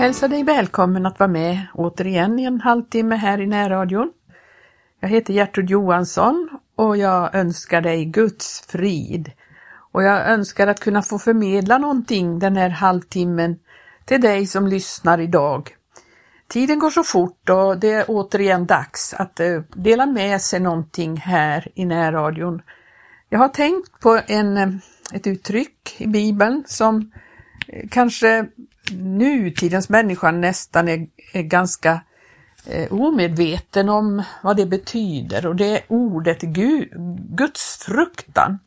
hälsar dig välkommen att vara med återigen i en halvtimme här i närradion. Jag heter Gertrud Johansson och jag önskar dig Guds frid. Och jag önskar att kunna få förmedla någonting den här halvtimmen till dig som lyssnar idag. Tiden går så fort och det är återigen dags att eh, dela med sig någonting här i närradion. Jag har tänkt på en, eh, ett uttryck i Bibeln som eh, kanske nutidens människa nästan är, är ganska eh, omedveten om vad det betyder och det är ordet Gud, gudsfruktan.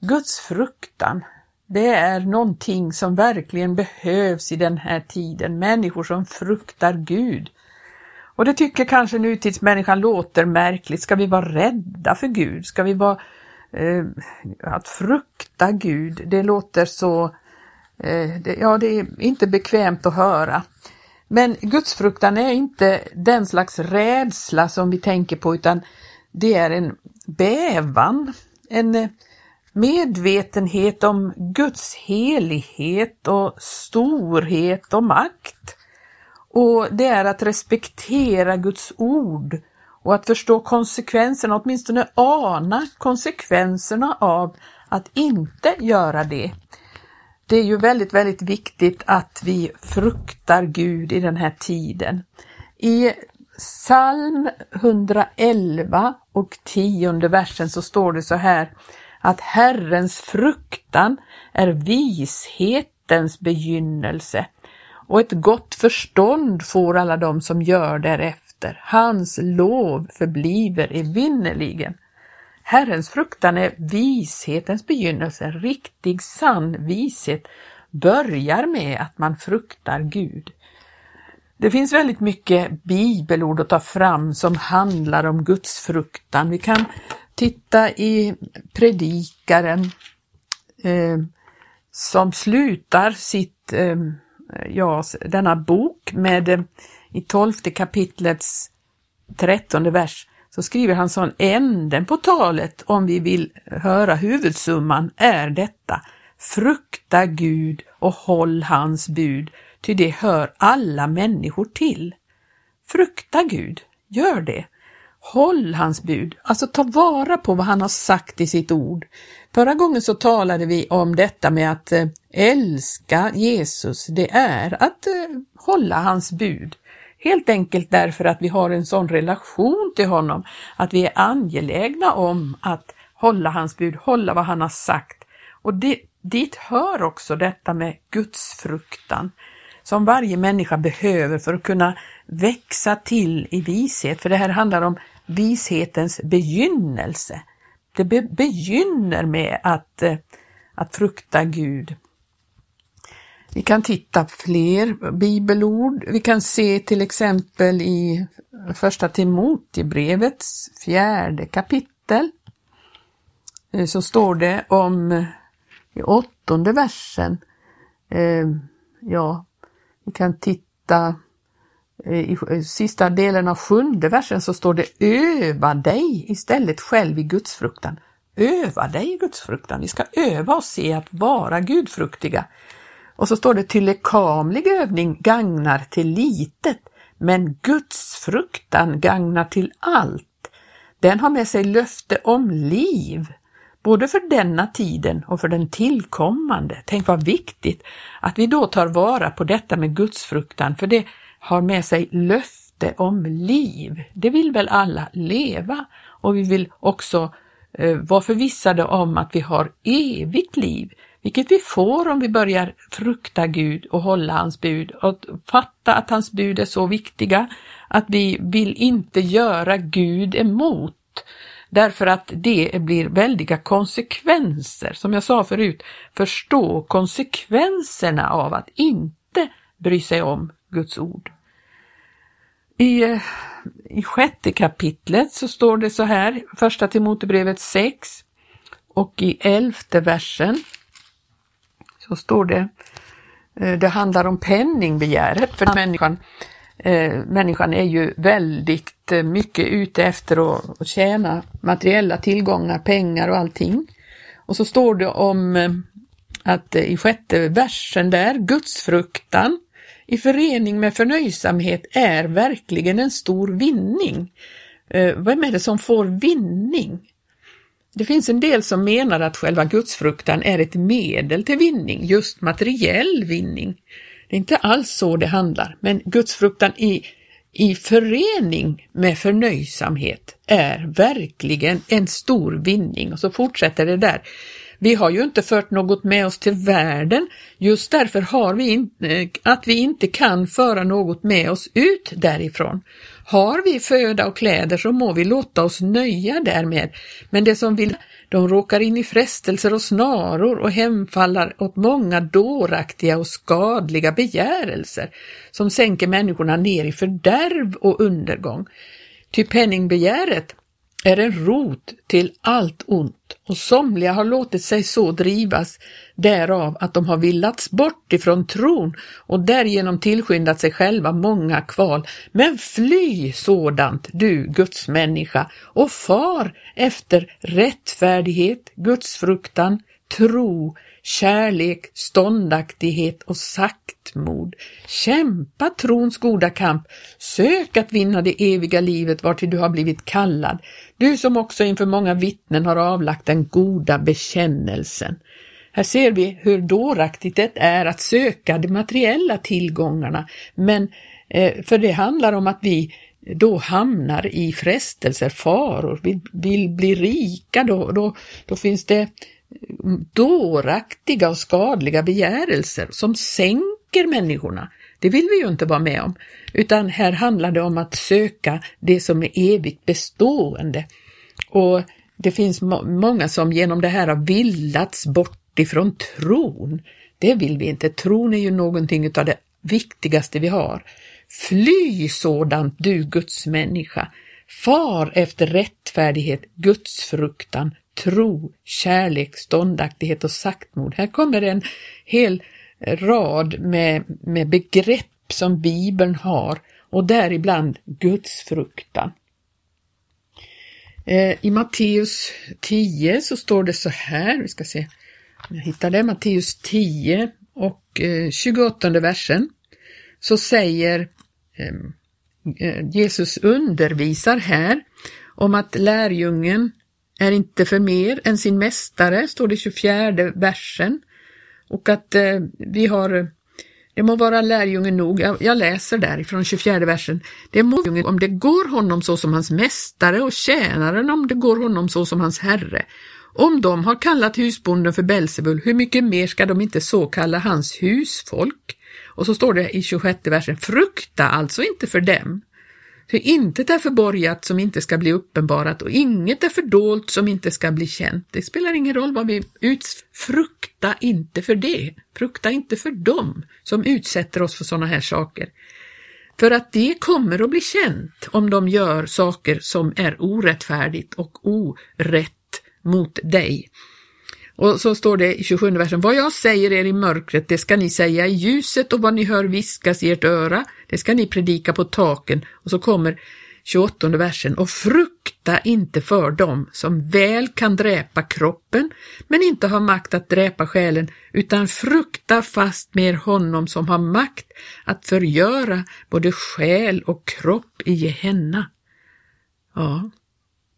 Gudsfruktan, det är någonting som verkligen behövs i den här tiden, människor som fruktar Gud. Och det tycker kanske nutidsmänniskan låter märkligt. Ska vi vara rädda för Gud? Ska vi vara... Eh, att frukta Gud, det låter så... Eh, det, ja, det är inte bekvämt att höra. Men gudsfruktan är inte den slags rädsla som vi tänker på utan det är en bävan, en eh, medvetenhet om Guds helighet och storhet och makt. Och det är att respektera Guds ord och att förstå konsekvenserna, åtminstone ana konsekvenserna av att inte göra det. Det är ju väldigt, väldigt viktigt att vi fruktar Gud i den här tiden. I psalm 111 och tionde versen så står det så här att Herrens fruktan är vishetens begynnelse och ett gott förstånd får alla de som gör därefter. Hans lov förbliver evinnerligen. Herrens fruktan är vishetens begynnelse, riktig sann vishet börjar med att man fruktar Gud. Det finns väldigt mycket bibelord att ta fram som handlar om Guds fruktan. Vi kan titta i Predikaren eh, som slutar sitt, eh, ja, denna bok med eh, i tolfte kapitlets trettonde vers så skriver han sån änden på talet om vi vill höra huvudsumman är detta. Frukta Gud och håll hans bud, ty det hör alla människor till. Frukta Gud, gör det. Håll hans bud, alltså ta vara på vad han har sagt i sitt ord. Förra gången så talade vi om detta med att eh, älska Jesus, det är att eh, hålla hans bud. Helt enkelt därför att vi har en sån relation till honom, att vi är angelägna om att hålla hans bud, hålla vad han har sagt. Och det, dit hör också detta med gudsfruktan som varje människa behöver för att kunna växa till i vishet, för det här handlar om vishetens begynnelse. Det be begynner med att, eh, att frukta Gud. Vi kan titta fler bibelord. Vi kan se till exempel i första Timotebrevets fjärde kapitel. Eh, så står det om eh, i åttonde versen. Eh, ja, vi kan titta i sista delen av sjunde versen så står det öva dig istället själv i gudsfruktan. Öva dig i gudsfruktan. Vi ska öva oss i att vara gudfruktiga. Och så står det till lekamlig övning gagnar till litet, men Guds fruktan gagnar till allt. Den har med sig löfte om liv, både för denna tiden och för den tillkommande. Tänk vad viktigt att vi då tar vara på detta med Guds fruktan, för det har med sig löfte om liv. Det vill väl alla leva och vi vill också eh, vara förvissade om att vi har evigt liv vilket vi får om vi börjar frukta Gud och hålla hans bud och fatta att hans bud är så viktiga att vi vill inte göra Gud emot därför att det blir väldiga konsekvenser. Som jag sa förut, förstå konsekvenserna av att inte bry sig om Guds ord. I, eh, i sjätte kapitlet så står det så här, första Timotebrevet 6 och i elfte versen så står det, eh, det handlar om penningbegäret för människan. Eh, människan är ju väldigt eh, mycket ute efter att tjäna materiella tillgångar, pengar och allting. Och så står det om att i sjätte versen där, gudsfruktan i förening med förnöjsamhet är verkligen en stor vinning. Vem är det som får vinning? Det finns en del som menar att själva gudsfruktan är ett medel till vinning, just materiell vinning. Det är inte alls så det handlar, men gudsfruktan i, i förening med förnöjsamhet är verkligen en stor vinning. Och så fortsätter det där. Vi har ju inte fört något med oss till världen, just därför har vi inte, eh, att vi inte kan föra något med oss ut därifrån. Har vi föda och kläder så må vi låta oss nöja därmed, men det som vill, de råkar in i frestelser och snaror och hemfaller åt många dåraktiga och skadliga begärelser som sänker människorna ner i fördärv och undergång. Ty penningbegäret är en rot till allt ont och somliga har låtit sig så drivas därav att de har villats bort ifrån tron och därigenom tillskyndat sig själva många kval. Men fly sådant, du Guds människa, och far efter rättfärdighet, gudsfruktan, tro, kärlek, ståndaktighet och saktmod. Kämpa trons goda kamp, sök att vinna det eviga livet vartill du har blivit kallad, du som också inför många vittnen har avlagt den goda bekännelsen. Här ser vi hur dåraktigt det är att söka de materiella tillgångarna, men eh, för det handlar om att vi då hamnar i frestelser, faror, vi vill bli rika, då, då, då finns det dåraktiga och skadliga begärelser som sänker människorna. Det vill vi ju inte vara med om, utan här handlar det om att söka det som är evigt bestående. Och det finns må många som genom det här har villats bort ifrån tron. Det vill vi inte. Tron är ju någonting av det viktigaste vi har. Fly sådant du Guds människa. Far efter rättfärdighet, Guds fruktan, tro, kärlek, ståndaktighet och saktmod. Här kommer en hel rad med, med begrepp som Bibeln har och däribland gudsfruktan. Eh, I Matteus 10 så står det så här, vi ska se om jag hittar det, Matteus 10 och eh, 28 versen, så säger eh, Jesus undervisar här om att lärjungen är inte för mer än sin mästare, står det i 24 versen. Och att eh, vi har, det må vara lärjungen nog, jag, jag läser därifrån 24 versen, det må om det går honom så som hans mästare och tjänaren om det går honom så som hans herre. Om de har kallat husbonden för Belsebul, hur mycket mer ska de inte så kalla hans husfolk? Och så står det i 26 versen, frukta alltså inte för dem. För intet är förborgat som inte ska bli uppenbarat och inget är fördolt som inte ska bli känt. Det spelar ingen roll vad vi uts... Frukta inte för det. Frukta inte för dem som utsätter oss för sådana här saker. För att det kommer att bli känt om de gör saker som är orättfärdigt och orätt mot dig. Och så står det i 27 versen, vad jag säger er i mörkret, det ska ni säga i ljuset och vad ni hör viskas i ert öra, det ska ni predika på taken. Och så kommer 28 versen, och frukta inte för dem som väl kan dräpa kroppen, men inte har makt att dräpa själen, utan frukta fast med honom som har makt att förgöra både själ och kropp i Gehenna. Ja,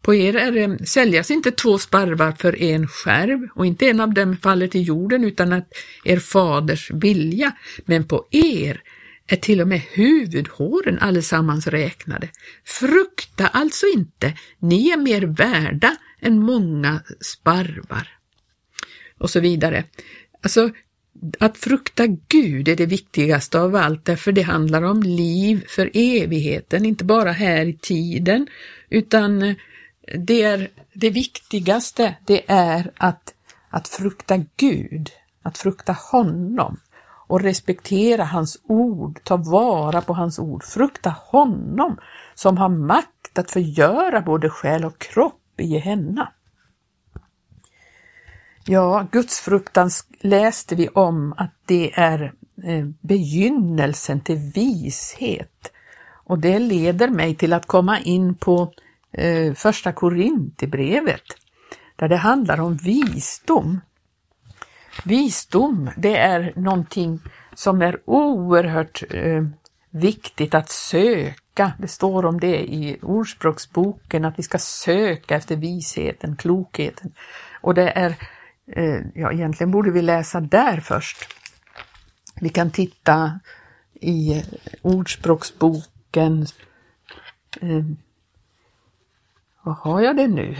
på er är det, säljas inte två sparvar för en skärv och inte en av dem faller till jorden utan att er faders vilja, men på er är till och med huvudhåren allesammans räknade. Frukta alltså inte, ni är mer värda än många sparvar. Och så vidare. Alltså, att frukta Gud är det viktigaste av allt, därför det handlar om liv för evigheten, inte bara här i tiden, utan det, är, det viktigaste det är att, att frukta Gud, att frukta honom och respektera hans ord, ta vara på hans ord, frukta honom som har makt att förgöra både själ och kropp i Gehenna. Ja, gudsfruktan läste vi om att det är eh, begynnelsen till vishet och det leder mig till att komma in på eh, första Korintierbrevet där det handlar om visdom. Visdom, det är någonting som är oerhört eh, viktigt att söka. Det står om det i Ordspråksboken att vi ska söka efter visheten, klokheten. Och det är, eh, ja egentligen borde vi läsa där först. Vi kan titta i Ordspråksboken. Eh, var har jag det nu?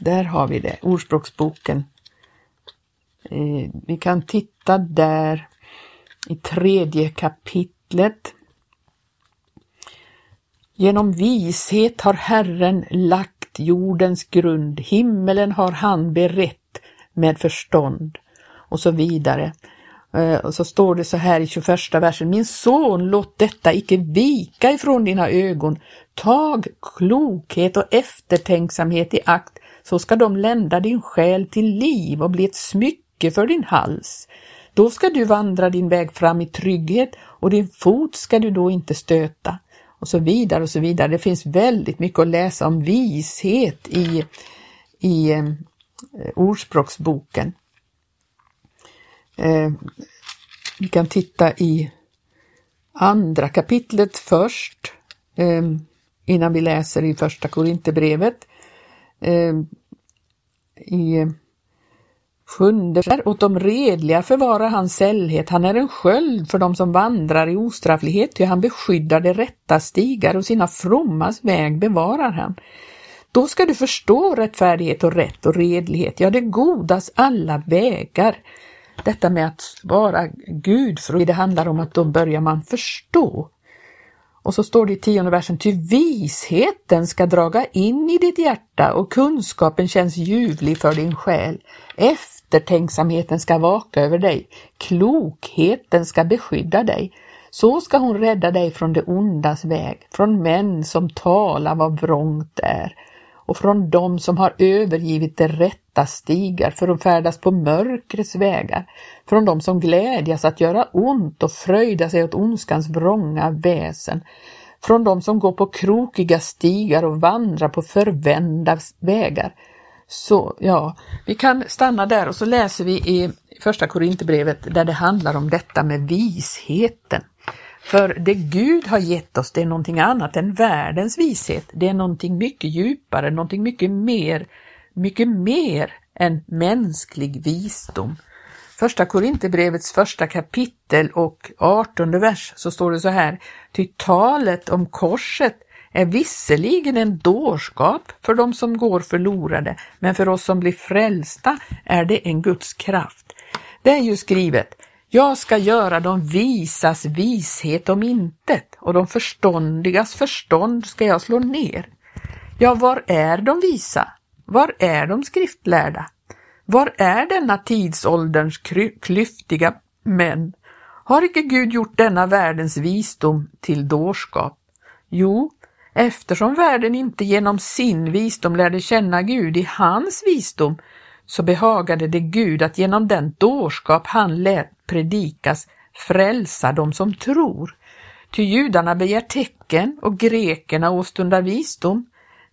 Där har vi det, Ordspråksboken. Eh, vi kan titta där i tredje kapitlet. Genom vishet har Herren lagt jordens grund, himmelen har han berett med förstånd och så vidare. Eh, och så står det så här i 21 versen. Min son, låt detta icke vika ifrån dina ögon. Tag klokhet och eftertänksamhet i akt, så ska de lända din själ till liv och bli ett smycke för din hals. Då ska du vandra din väg fram i trygghet och din fot ska du då inte stöta. Och så vidare och så vidare. Det finns väldigt mycket att läsa om vishet i, i eh, eh Ordspråksboken. Eh, vi kan titta i andra kapitlet först eh, innan vi läser i första Korinthierbrevet. Eh, I eh, sjunde åt de redliga förvarar han sällhet, han är en sköld för dem som vandrar i ostrafflighet, ty han beskyddar de rätta stigar och sina frommas väg bevarar han. Då ska du förstå rättfärdighet och rätt och redlighet, ja det godas alla vägar. Detta med att vara gudfru, det handlar om att då börjar man förstå. Och så står det i tionde versen, ty visheten ska draga in i ditt hjärta och kunskapen känns ljuvlig för din själ. Eftertänksamheten ska vaka över dig, klokheten ska beskydda dig. Så ska hon rädda dig från det ondas väg, från män som talar vad vrångt är och från dem som har övergivit det rätta stigar för att färdas på mörkrets vägar, från dem som glädjas att göra ont och fröjda sig åt ondskans vrånga väsen, från dem som går på krokiga stigar och vandrar på förvända vägar. Så ja, vi kan stanna där och så läser vi i första Korinthierbrevet där det handlar om detta med visheten. För det Gud har gett oss, det är någonting annat än världens vishet. Det är någonting mycket djupare, någonting mycket mer, mycket mer än mänsklig visdom. Första Korinthierbrevets första kapitel och artonde vers så står det så här. Ty talet om korset är visserligen en dårskap för de som går förlorade, men för oss som blir frälsta är det en Guds kraft. Det är ju skrivet, jag ska göra de visas vishet om intet och de förståndigas förstånd ska jag slå ner. Ja, var är de visa? Var är de skriftlärda? Var är denna tidsålderns klyftiga män? Har icke Gud gjort denna världens visdom till dårskap? Jo, eftersom världen inte genom sin visdom lärde känna Gud i hans visdom, så behagade det Gud att genom den dårskap han lät predikas frälsa dem som tror. Ty judarna begär tecken och grekerna åstundar visdom.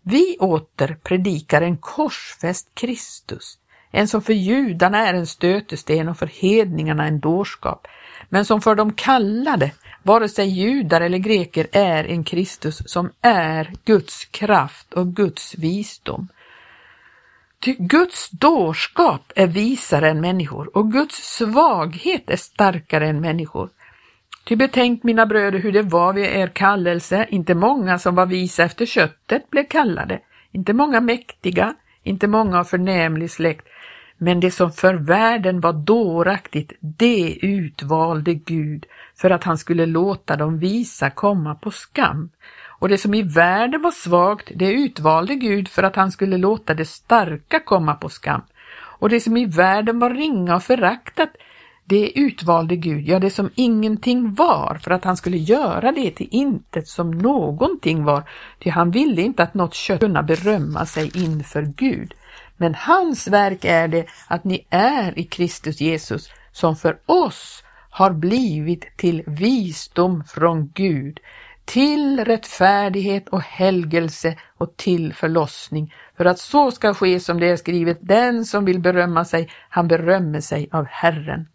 Vi åter predikar en korsfäst Kristus, en som för judarna är en stötesten och för hedningarna en dårskap, men som för de kallade, vare sig judar eller greker, är en Kristus som är Guds kraft och Guds visdom. Ty Guds dårskap är visare än människor och Guds svaghet är starkare än människor. Ty betänk mina bröder hur det var vid er kallelse, inte många som var visa efter köttet blev kallade, inte många mäktiga, inte många av förnämlig släkt, men det som för världen var dåraktigt, det utvalde Gud för att han skulle låta dem visa komma på skam. Och det som i världen var svagt, det utvalde Gud för att han skulle låta det starka komma på skam. Och det som i världen var ringa och föraktat, det utvalde Gud, ja det som ingenting var, för att han skulle göra det till intet som någonting var, ty han ville inte att något kött kunna berömma sig inför Gud. Men hans verk är det att ni är i Kristus Jesus, som för oss har blivit till visdom från Gud, till rättfärdighet och helgelse och till förlossning, för att så ska ske som det är skrivet, den som vill berömma sig, han berömmer sig av Herren.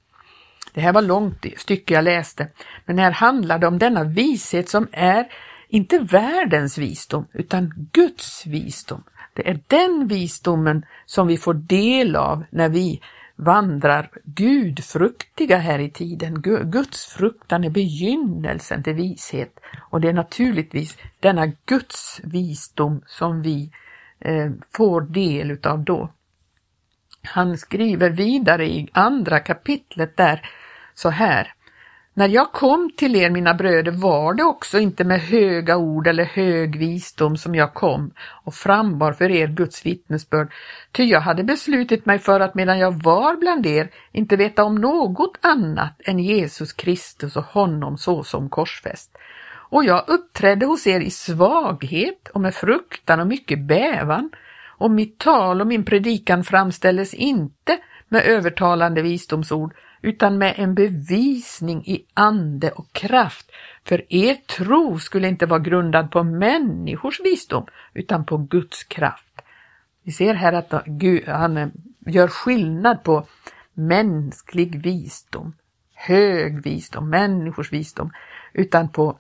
Det här var långt stycke jag läste, men här handlar det om denna vishet som är inte världens visdom, utan Guds visdom. Det är den visdomen som vi får del av när vi vandrar gudfruktiga här i tiden. Guds fruktan är begynnelsen till vishet och det är naturligtvis denna Guds visdom som vi eh, får del utav då. Han skriver vidare i andra kapitlet där så här. När jag kom till er, mina bröder, var det också inte med höga ord eller hög visdom som jag kom och frambar för er Guds vittnesbörd, ty jag hade beslutit mig för att medan jag var bland er inte veta om något annat än Jesus Kristus och honom såsom korsfäst. Och jag uppträdde hos er i svaghet och med fruktan och mycket bävan, och mitt tal och min predikan framställdes inte med övertalande visdomsord, utan med en bevisning i ande och kraft. För er tro skulle inte vara grundad på människors visdom, utan på Guds kraft. Vi ser här att Gud, han eh, gör skillnad på mänsklig visdom, hög visdom, människors visdom, utan på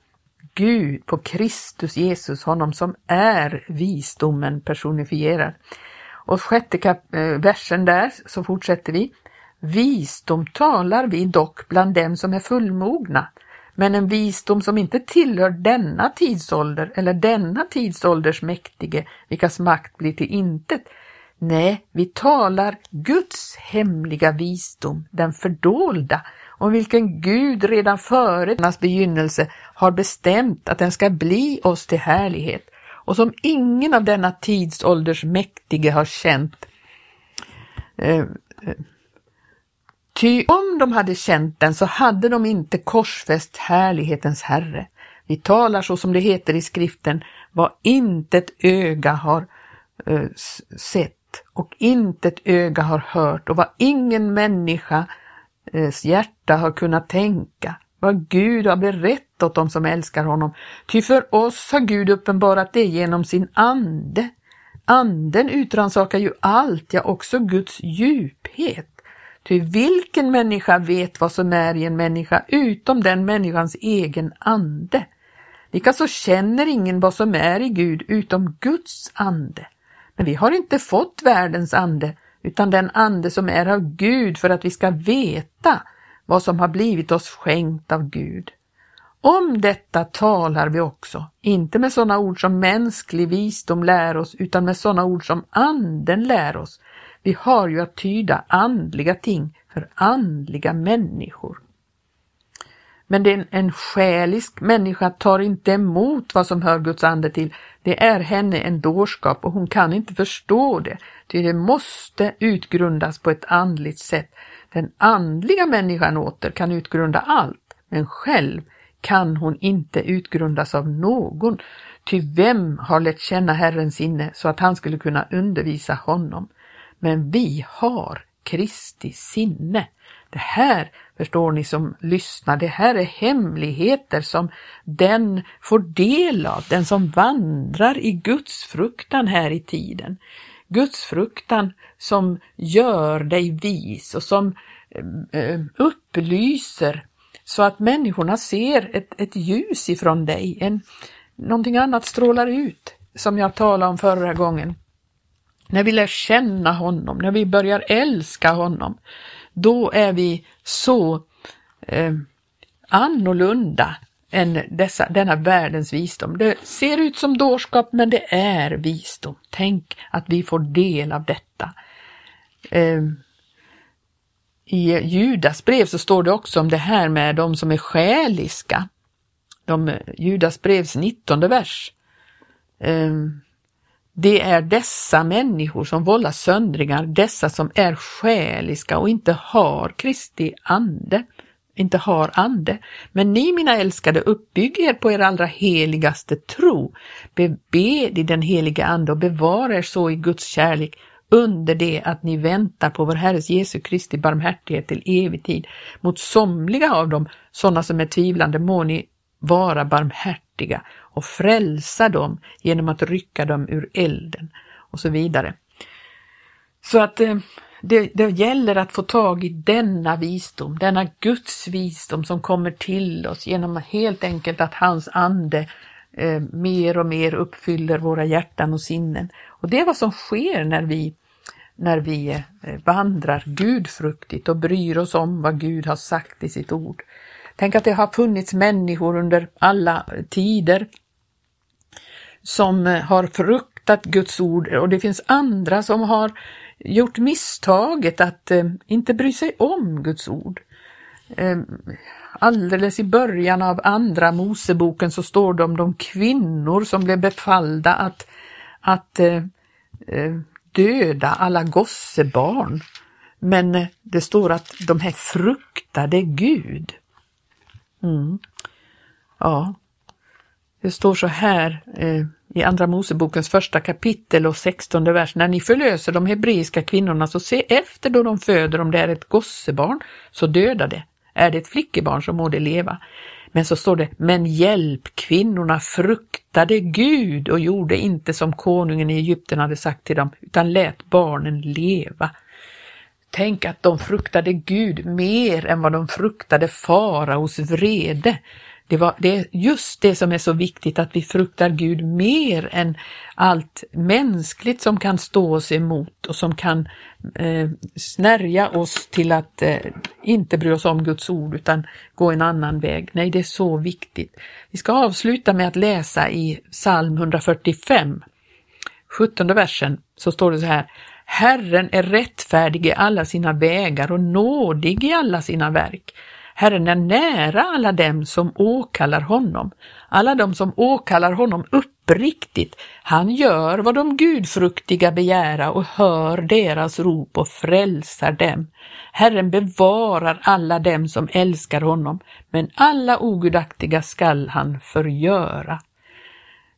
Gud, på Kristus Jesus, honom som är visdomen personifierad. Och sjätte eh, versen där så fortsätter vi. Visdom talar vi dock bland dem som är fullmogna, men en visdom som inte tillhör denna tidsålder eller denna tidsålders mäktige, vilkas makt blir till intet. Nej, vi talar Guds hemliga visdom, den fördolda, om vilken Gud redan före dennas begynnelse har bestämt att den ska bli oss till härlighet och som ingen av denna tidsålders mäktige har känt. Eh, eh, Ty om de hade känt den så hade de inte korsfäst härlighetens Herre. Vi talar så som det heter i skriften, vad intet öga har eh, sett och intet öga har hört och vad ingen människas eh, hjärta har kunnat tänka, vad Gud har berättat åt dem som älskar honom. Ty för oss har Gud uppenbarat det genom sin ande. Anden utransakar ju allt, ja också Guds djuphet. Ty vilken människa vet vad som är i en människa utom den människans egen ande? Likaså känner ingen vad som är i Gud utom Guds ande. Men vi har inte fått världens ande utan den ande som är av Gud för att vi ska veta vad som har blivit oss skänkt av Gud. Om detta talar vi också, inte med sådana ord som mänsklig visdom lär oss, utan med sådana ord som anden lär oss, vi har ju att tyda andliga ting för andliga människor. Men en, en själisk människa tar inte emot vad som hör Guds ande till. Det är henne en dårskap och hon kan inte förstå det, ty det måste utgrundas på ett andligt sätt. Den andliga människan åter kan utgrunda allt, men själv kan hon inte utgrundas av någon, ty vem har lärt känna Herrens sinne så att han skulle kunna undervisa honom? Men vi har Kristi sinne. Det här förstår ni som lyssnar, det här är hemligheter som den får del av, den som vandrar i Guds fruktan här i tiden. Guds fruktan som gör dig vis och som eh, eh, upplyser så att människorna ser ett, ett ljus ifrån dig, en, någonting annat strålar ut som jag talade om förra gången när vi lär känna honom, när vi börjar älska honom, då är vi så eh, annorlunda än dessa, denna världens visdom. Det ser ut som dårskap, men det är visdom. Tänk att vi får del av detta. Eh, I Judas brev så står det också om det här med de som är själiska. De, eh, Judas brevs 19 vers. Eh, det är dessa människor som vållar söndringar, dessa som är själiska och inte har Kristi ande, inte har ande. Men ni mina älskade, uppbygg er på er allra heligaste tro. Bebed i den heliga ande och bevara er så i Guds kärlek under det att ni väntar på vår Herres Jesu Kristi barmhärtighet till evig tid. Mot somliga av dem, sådana som är tvivlande, må ni vara barmhärtiga och frälsa dem genom att rycka dem ur elden och så vidare. Så att eh, det, det gäller att få tag i denna visdom, denna Guds visdom som kommer till oss genom helt enkelt att hans ande eh, mer och mer uppfyller våra hjärtan och sinnen. Och det är vad som sker när vi när vi eh, vandrar gudfruktigt och bryr oss om vad Gud har sagt i sitt ord. Tänk att det har funnits människor under alla tider som eh, har fruktat Guds ord och det finns andra som har gjort misstaget att eh, inte bry sig om Guds ord. Eh, alldeles i början av andra Moseboken så står det om de kvinnor som blev befallda att, att eh, döda alla gossebarn. Men eh, det står att de här fruktade Gud. Mm. Ja, det står så här eh, i Andra Mosebokens första kapitel och sextonde vers. När ni förlöser de hebreiska kvinnorna så se efter då de föder om det är ett gossebarn, så döda det. Är det ett flickebarn så må det leva. Men så står det, men hjälp, kvinnorna fruktade Gud och gjorde inte som konungen i Egypten hade sagt till dem, utan lät barnen leva. Tänk att de fruktade Gud mer än vad de fruktade faraos vrede. Det, var, det är just det som är så viktigt, att vi fruktar Gud mer än allt mänskligt som kan stå oss emot och som kan eh, snärja oss till att eh, inte bry oss om Guds ord utan gå en annan väg. Nej, det är så viktigt. Vi ska avsluta med att läsa i psalm 145, 17 versen, så står det så här. Herren är rättfärdig i alla sina vägar och nådig i alla sina verk. Herren är nära alla dem som åkallar honom, alla dem som åkallar honom uppriktigt. Han gör vad de gudfruktiga begära och hör deras rop och frälsar dem. Herren bevarar alla dem som älskar honom, men alla ogudaktiga skall han förgöra.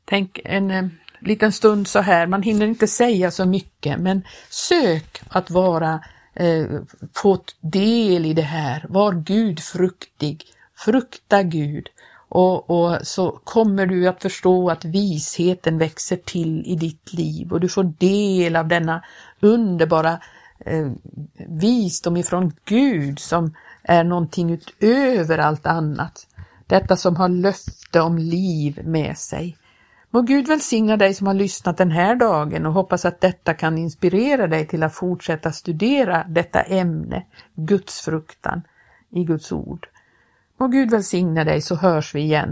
Tänk en eh, liten stund så här, man hinner inte säga så mycket, men sök att vara eh, fått del i det här. Var gudfruktig, frukta Gud och, och, så kommer du att förstå att visheten växer till i ditt liv och du får del av denna underbara eh, visdom ifrån Gud som är någonting utöver allt annat. Detta som har löfte om liv med sig. Må Gud välsigna dig som har lyssnat den här dagen och hoppas att detta kan inspirera dig till att fortsätta studera detta ämne, Guds fruktan i Guds ord. Må Gud välsigna dig så hörs vi igen